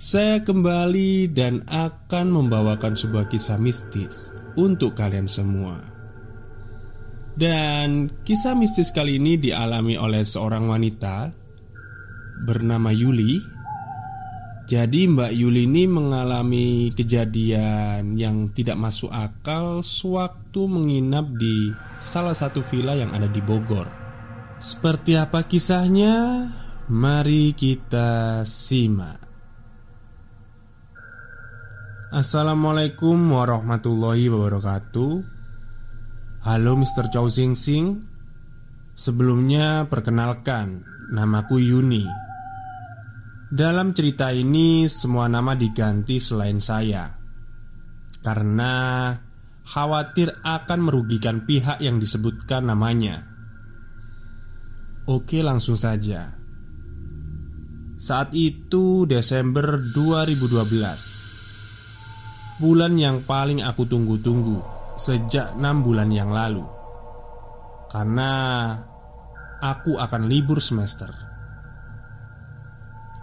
saya kembali dan akan membawakan sebuah kisah mistis untuk kalian semua. Dan kisah mistis kali ini dialami oleh seorang wanita bernama Yuli. Jadi, Mbak Yuli ini mengalami kejadian yang tidak masuk akal sewaktu menginap di salah satu villa yang ada di Bogor. Seperti apa kisahnya? Mari kita simak. Assalamualaikum warahmatullahi wabarakatuh. Halo Mr. Chow Sing Sing. Sebelumnya perkenalkan Namaku Yuni. Dalam cerita ini semua nama diganti selain saya. Karena khawatir akan merugikan pihak yang disebutkan namanya. Oke langsung saja. Saat itu Desember 2012 Bulan yang paling aku tunggu-tunggu Sejak enam bulan yang lalu. Karena Aku akan libur semester.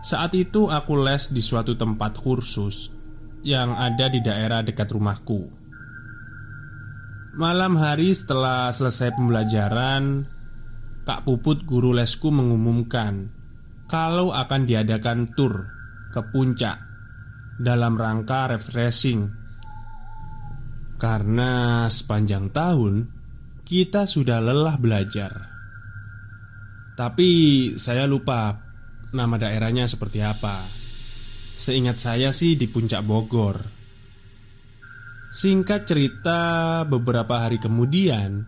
Saat itu aku les di suatu tempat kursus Yang ada di daerah dekat rumahku. Malam hari setelah selesai pembelajaran Kak Puput guru lesku mengumumkan Kalau akan diadakan tur ke puncak dalam rangka refreshing. Karena sepanjang tahun kita sudah lelah belajar. Tapi saya lupa nama daerahnya seperti apa. Seingat saya sih di puncak Bogor. Singkat cerita, beberapa hari kemudian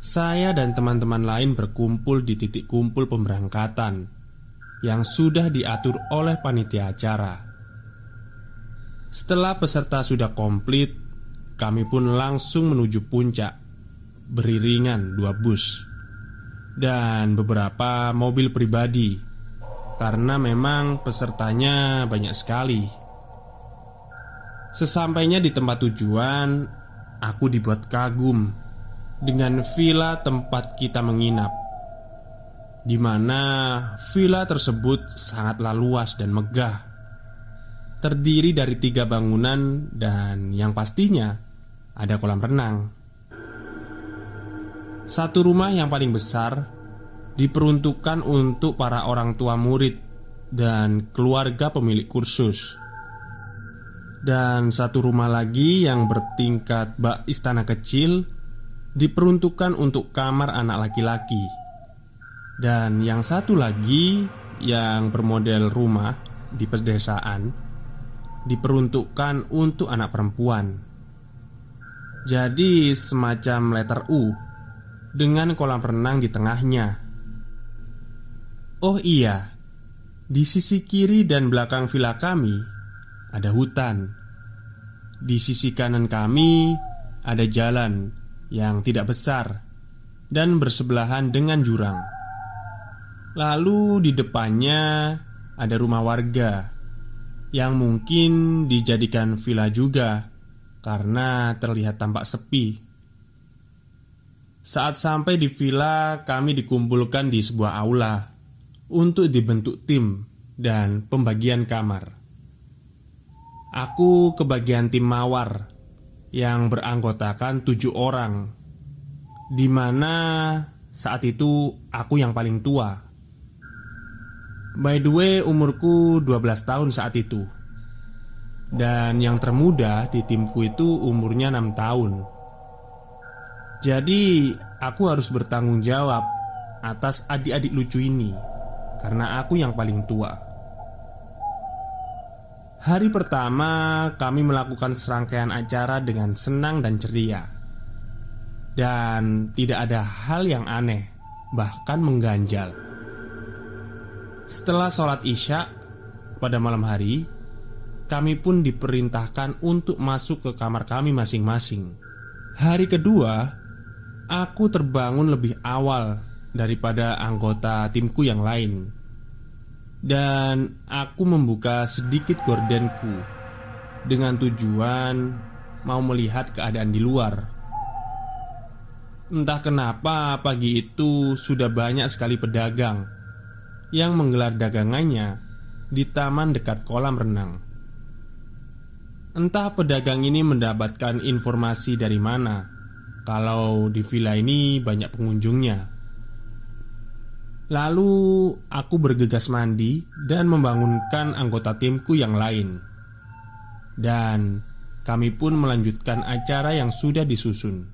saya dan teman-teman lain berkumpul di titik kumpul pemberangkatan yang sudah diatur oleh panitia acara. Setelah peserta sudah komplit, kami pun langsung menuju puncak Beriringan dua bus Dan beberapa mobil pribadi Karena memang pesertanya banyak sekali. Sesampainya di tempat tujuan Aku dibuat kagum Dengan villa tempat kita menginap di mana villa tersebut sangatlah luas dan megah terdiri dari tiga bangunan dan yang pastinya ada kolam renang. Satu rumah yang paling besar diperuntukkan untuk para orang tua murid dan keluarga pemilik kursus. Dan satu rumah lagi yang bertingkat bak istana kecil diperuntukkan untuk kamar anak laki-laki. Dan yang satu lagi yang bermodel rumah di pedesaan diperuntukkan untuk anak perempuan. Jadi, semacam letter U dengan kolam renang di tengahnya. Oh iya, di sisi kiri dan belakang villa kami ada hutan. Di sisi kanan kami ada jalan yang tidak besar dan bersebelahan dengan jurang. Lalu di depannya ada rumah warga yang mungkin dijadikan villa juga karena terlihat tampak sepi. Saat sampai di villa, kami dikumpulkan di sebuah aula untuk dibentuk tim dan pembagian kamar. Aku kebagian tim mawar yang beranggotakan tujuh orang, di mana saat itu aku yang paling tua. By the way, umurku 12 tahun saat itu. Dan yang termuda di timku itu umurnya 6 tahun. Jadi, aku harus bertanggung jawab atas adik-adik lucu ini Karena aku yang paling tua. Hari pertama kami melakukan serangkaian acara dengan senang dan ceria. Dan tidak ada hal yang aneh Bahkan mengganjal setelah sholat isya pada malam hari, kami pun diperintahkan untuk masuk ke kamar kami masing-masing. Hari kedua, aku terbangun lebih awal daripada anggota timku yang lain, dan aku membuka sedikit gordenku dengan tujuan mau melihat keadaan di luar. Entah kenapa pagi itu sudah banyak sekali pedagang yang menggelar dagangannya di taman dekat kolam renang. Entah pedagang ini mendapatkan informasi dari mana. Kalau di villa ini banyak pengunjungnya. Lalu aku bergegas mandi dan membangunkan anggota timku yang lain. Dan kami pun melanjutkan acara yang sudah disusun.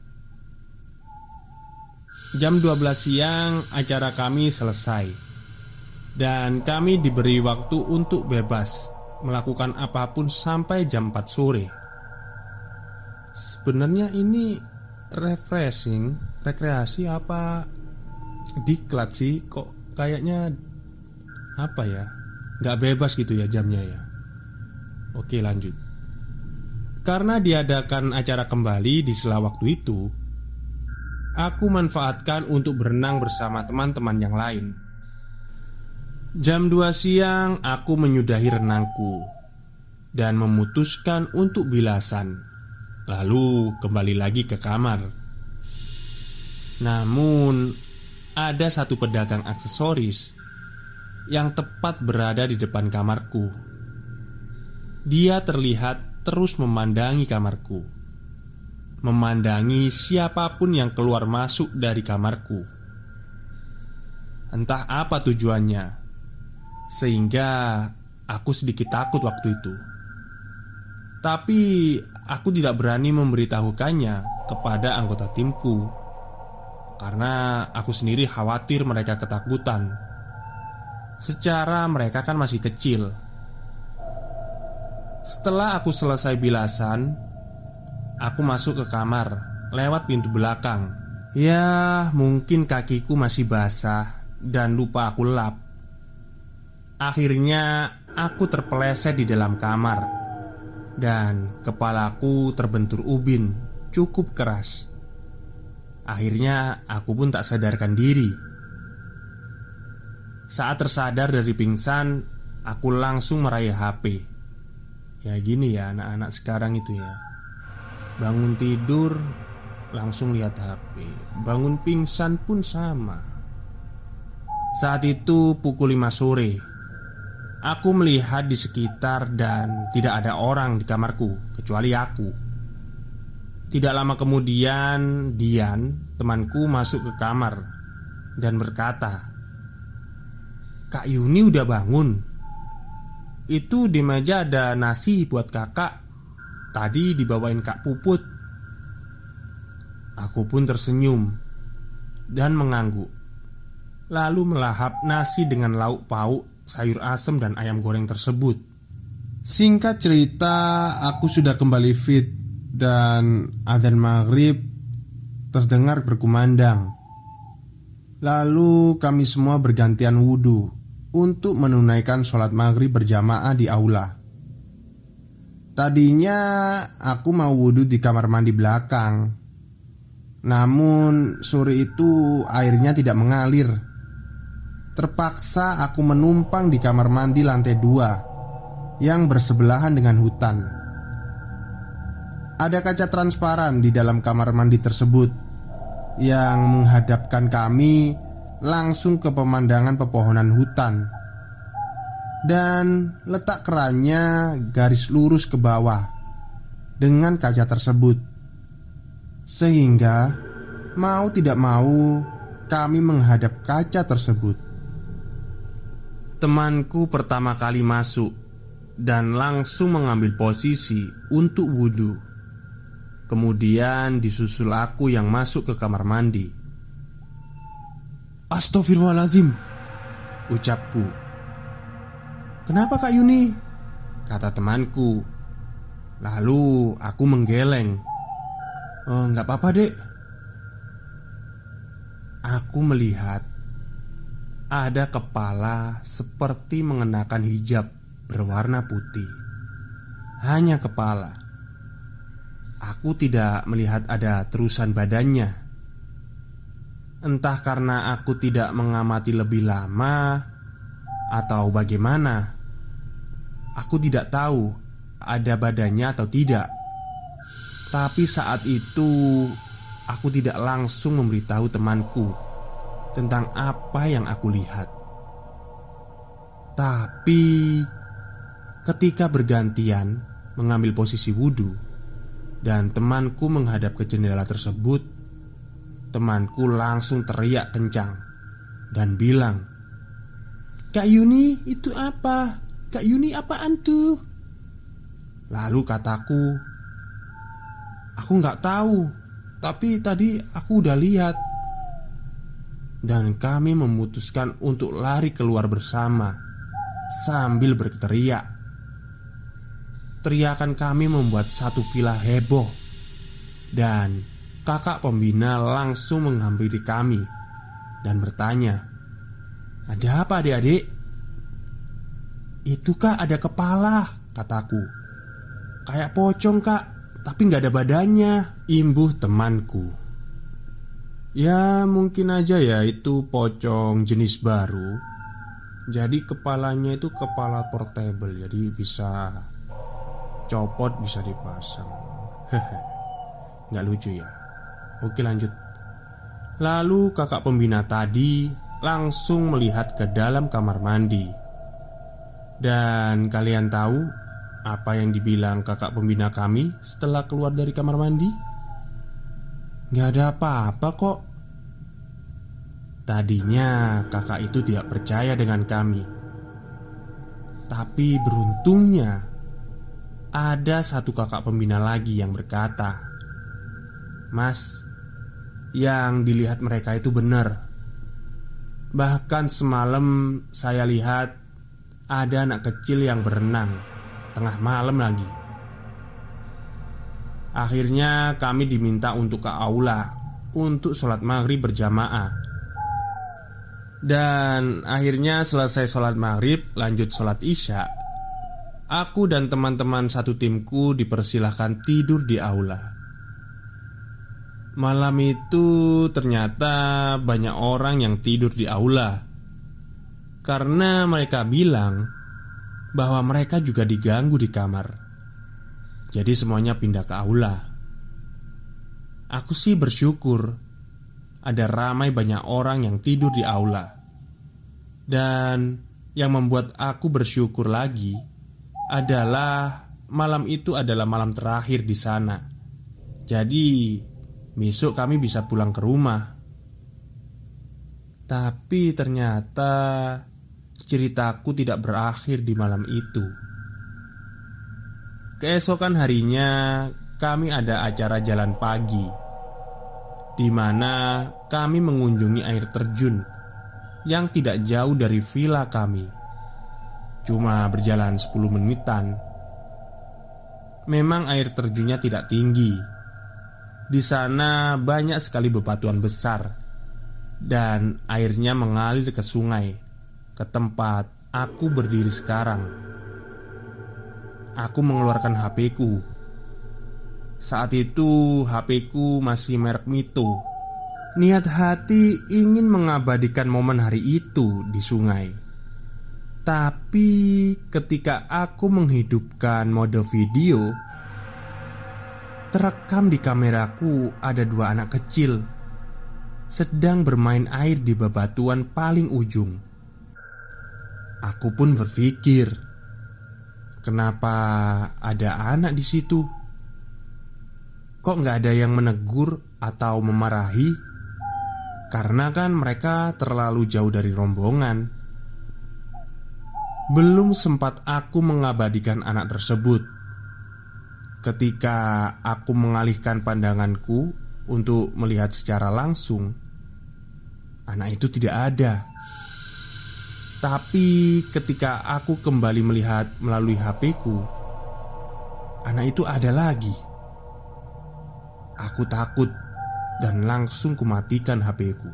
Jam 12 siang acara kami selesai Dan kami diberi waktu untuk bebas melakukan apa pun sampai jam 4 sore. Sebenarnya ini refreshing, rekreasi apa diklat sih? Kok kayaknya apa ya? Gak bebas gitu ya jamnya ya. Oke lanjut. Karena diadakan acara kembali di sela waktu itu, aku manfaatkan untuk berenang bersama teman-teman yang lain. Jam 2 siang aku menyudahi renangku Dan memutuskan untuk bilasan. Lalu kembali lagi ke kamar. Namun Ada satu pedagang aksesoris Yang tepat berada di depan kamarku. Dia terlihat terus memandangi kamarku Memandangi siapa pun yang keluar masuk dari kamarku. Entah apa tujuannya sehingga aku sedikit takut waktu itu. Tapi aku tidak berani memberitahukannya kepada anggota timku. Karena aku sendiri khawatir mereka ketakutan. Secara mereka kan masih kecil. Setelah aku selesai bilasan Aku masuk ke kamar Lewat pintu belakang. Ya mungkin kakiku masih basah Dan lupa aku lap Akhirnya aku terpeleset di dalam kamar. Dan kepalaku terbentur ubin cukup keras. Akhirnya aku pun tak sadarkan diri. Saat tersadar dari pingsan Aku langsung meraih HP Ya gini ya anak-anak sekarang itu ya. Bangun tidur Langsung lihat HP Bangun pingsan pun sama. Saat itu pukul 5 sore Aku melihat di sekitar dan tidak ada orang di kamarku kecuali aku. Tidak lama kemudian, Dian, temanku, masuk ke kamar dan berkata, "Kak Yuni udah bangun. Itu di meja ada nasi buat kakak. Tadi dibawain Kak Puput." Aku pun tersenyum dan mengangguk, lalu melahap nasi dengan lauk pauk sayur asem dan ayam goreng tersebut. Singkat cerita, aku sudah kembali fit dan adzan maghrib terdengar berkumandang. Lalu kami semua bergantian wudhu untuk menunaikan sholat maghrib berjamaah di aula. Tadinya aku mau wudhu di kamar mandi belakang, namun sore itu airnya tidak mengalir Terpaksa aku menumpang di kamar mandi lantai dua Yang bersebelahan dengan hutan. Ada kaca transparan di dalam kamar mandi tersebut Yang menghadapkan kami langsung ke pemandangan pepohonan hutan. Dan letak kerannya garis lurus ke bawah Dengan kaca tersebut. Sehingga mau tidak mau kami menghadap kaca tersebut Temanku pertama kali masuk dan langsung mengambil posisi untuk wudhu. Kemudian disusul aku yang masuk ke kamar mandi. Astagfirullahalazim, ucapku. Kenapa Kak Yuni? Kata temanku. Lalu aku menggeleng. Oh, nggak apa-apa dek. Aku melihat ada kepala seperti mengenakan hijab berwarna putih hanya kepala. Aku tidak melihat ada terusan badannya. Entah karena aku tidak mengamati lebih lama atau bagaimana. Aku tidak tahu ada badannya atau tidak. Tapi saat itu aku tidak langsung memberitahu temanku tentang apa yang aku lihat. Tapi ketika bergantian mengambil posisi wudhu dan temanku menghadap ke jendela tersebut, temanku langsung teriak kencang dan bilang, "Kak Yuni, itu apa? Kak Yuni apaan tuh?" Lalu kataku, "Aku nggak tahu, tapi tadi aku udah lihat." Dan kami memutuskan untuk lari keluar bersama sambil berteriak. Teriakan kami membuat satu villa heboh dan kakak pembina langsung menghampiri kami dan bertanya, "Ada apa, adik-adik?" "Itu kak ada kepala," kataku. "Kayak pocong, kak, tapi nggak ada badannya." Imbuh temanku. Ya mungkin aja ya itu pocong jenis baru. Jadi kepalanya itu kepala portable Jadi bisa copot bisa dipasang. Nggak lucu ya? Oke lanjut. Lalu kakak pembina tadi langsung melihat ke dalam kamar mandi. Dan kalian tahu apa yang dibilang kakak pembina kami setelah keluar dari kamar mandi? Gak ada apa-apa kok. Tadinya kakak itu tidak percaya dengan kami. Tapi beruntungnya Ada satu kakak pembina lagi yang berkata Mas Yang dilihat mereka itu benar. Bahkan semalam saya lihat Ada anak kecil yang berenang Tengah malam lagi Akhirnya kami diminta untuk ke aula Untuk sholat maghrib berjamaah. Dan akhirnya selesai sholat maghrib Lanjut sholat isya. Aku dan teman-teman satu timku dipersilahkan tidur di aula. Malam itu ternyata banyak orang yang tidur di aula. Karena mereka bilang bahwa mereka juga diganggu di kamar jadi semuanya pindah ke aula. Aku sih bersyukur Ada ramai banyak orang yang tidur di aula. Dan yang membuat aku bersyukur lagi Adalah malam itu adalah malam terakhir di sana. Jadi besok kami bisa pulang ke rumah. Tapi ternyata ceritaku tidak berakhir di malam itu Keesokan harinya kami ada acara jalan pagi di mana kami mengunjungi air terjun yang tidak jauh dari villa kami. Cuma berjalan 10 menitan. Memang air terjunnya tidak tinggi. Di sana banyak sekali bebatuan besar dan airnya mengalir ke sungai ke tempat aku berdiri sekarang. Aku mengeluarkan HP-ku. Saat itu HP-ku masih merek Mito. Niat hati ingin mengabadikan momen hari itu di sungai. Tapi ketika aku menghidupkan mode video, terekam di kameraku ada dua anak kecil sedang bermain air di bebatuan paling ujung. Aku pun berpikir, Kenapa ada anak di situ? Kok nggak ada yang menegur atau memarahi? Karena kan mereka terlalu jauh dari rombongan. Belum sempat aku mengabadikan anak tersebut. Ketika aku mengalihkan pandanganku untuk melihat secara langsung, anak itu tidak ada. Tapi ketika aku kembali melihat melalui HP-ku, anak itu ada lagi. Aku takut dan langsung kumatikan HP-ku.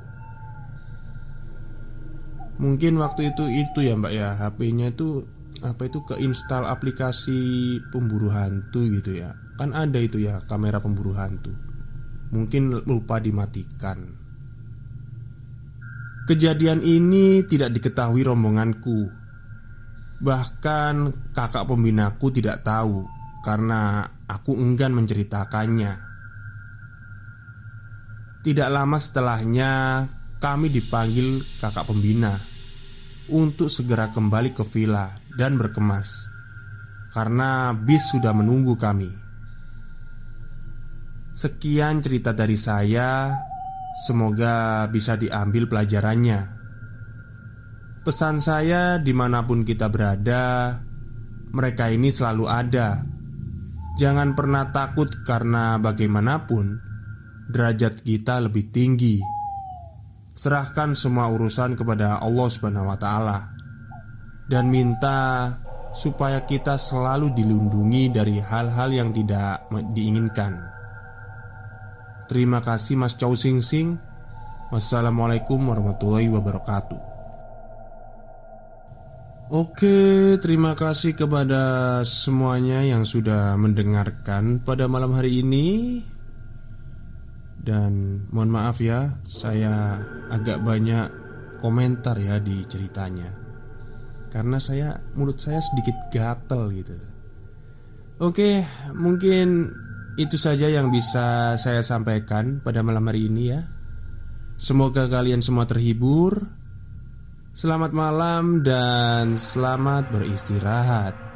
Mungkin waktu itu itu ya mbak ya HP-nya itu apa itu keinstal aplikasi pemburu hantu gitu ya Kan ada itu ya kamera pemburu hantu Mungkin lupa dimatikan Kejadian ini tidak diketahui rombonganku. Bahkan kakak pembinaku tidak tahu Karena aku enggan menceritakannya. Tidak lama setelahnya Kami dipanggil kakak pembina Untuk segera kembali ke villa dan berkemas Karena bis sudah menunggu kami. Sekian cerita dari saya Semoga bisa diambil pelajarannya. Pesan saya di mana pun kita berada Mereka ini selalu ada. Jangan pernah takut karena bagaimanapun Derajat kita lebih tinggi. Serahkan semua urusan kepada Allah Subhanahu wa Ta'ala, dan minta supaya kita selalu dilindungi dari hal-hal yang tidak diinginkan. Terima kasih Mas Chow Sing Sing. Wassalamualaikum warahmatullahi wabarakatuh. Oke, terima kasih kepada semuanya yang sudah mendengarkan pada malam hari ini. Dan mohon maaf ya, saya agak banyak komentar ya di ceritanya. Karena saya, mulut saya sedikit gatel gitu. Oke, mungkin itu saja yang bisa saya sampaikan pada malam hari ini ya. Semoga kalian semua terhibur. Selamat malam dan selamat beristirahat.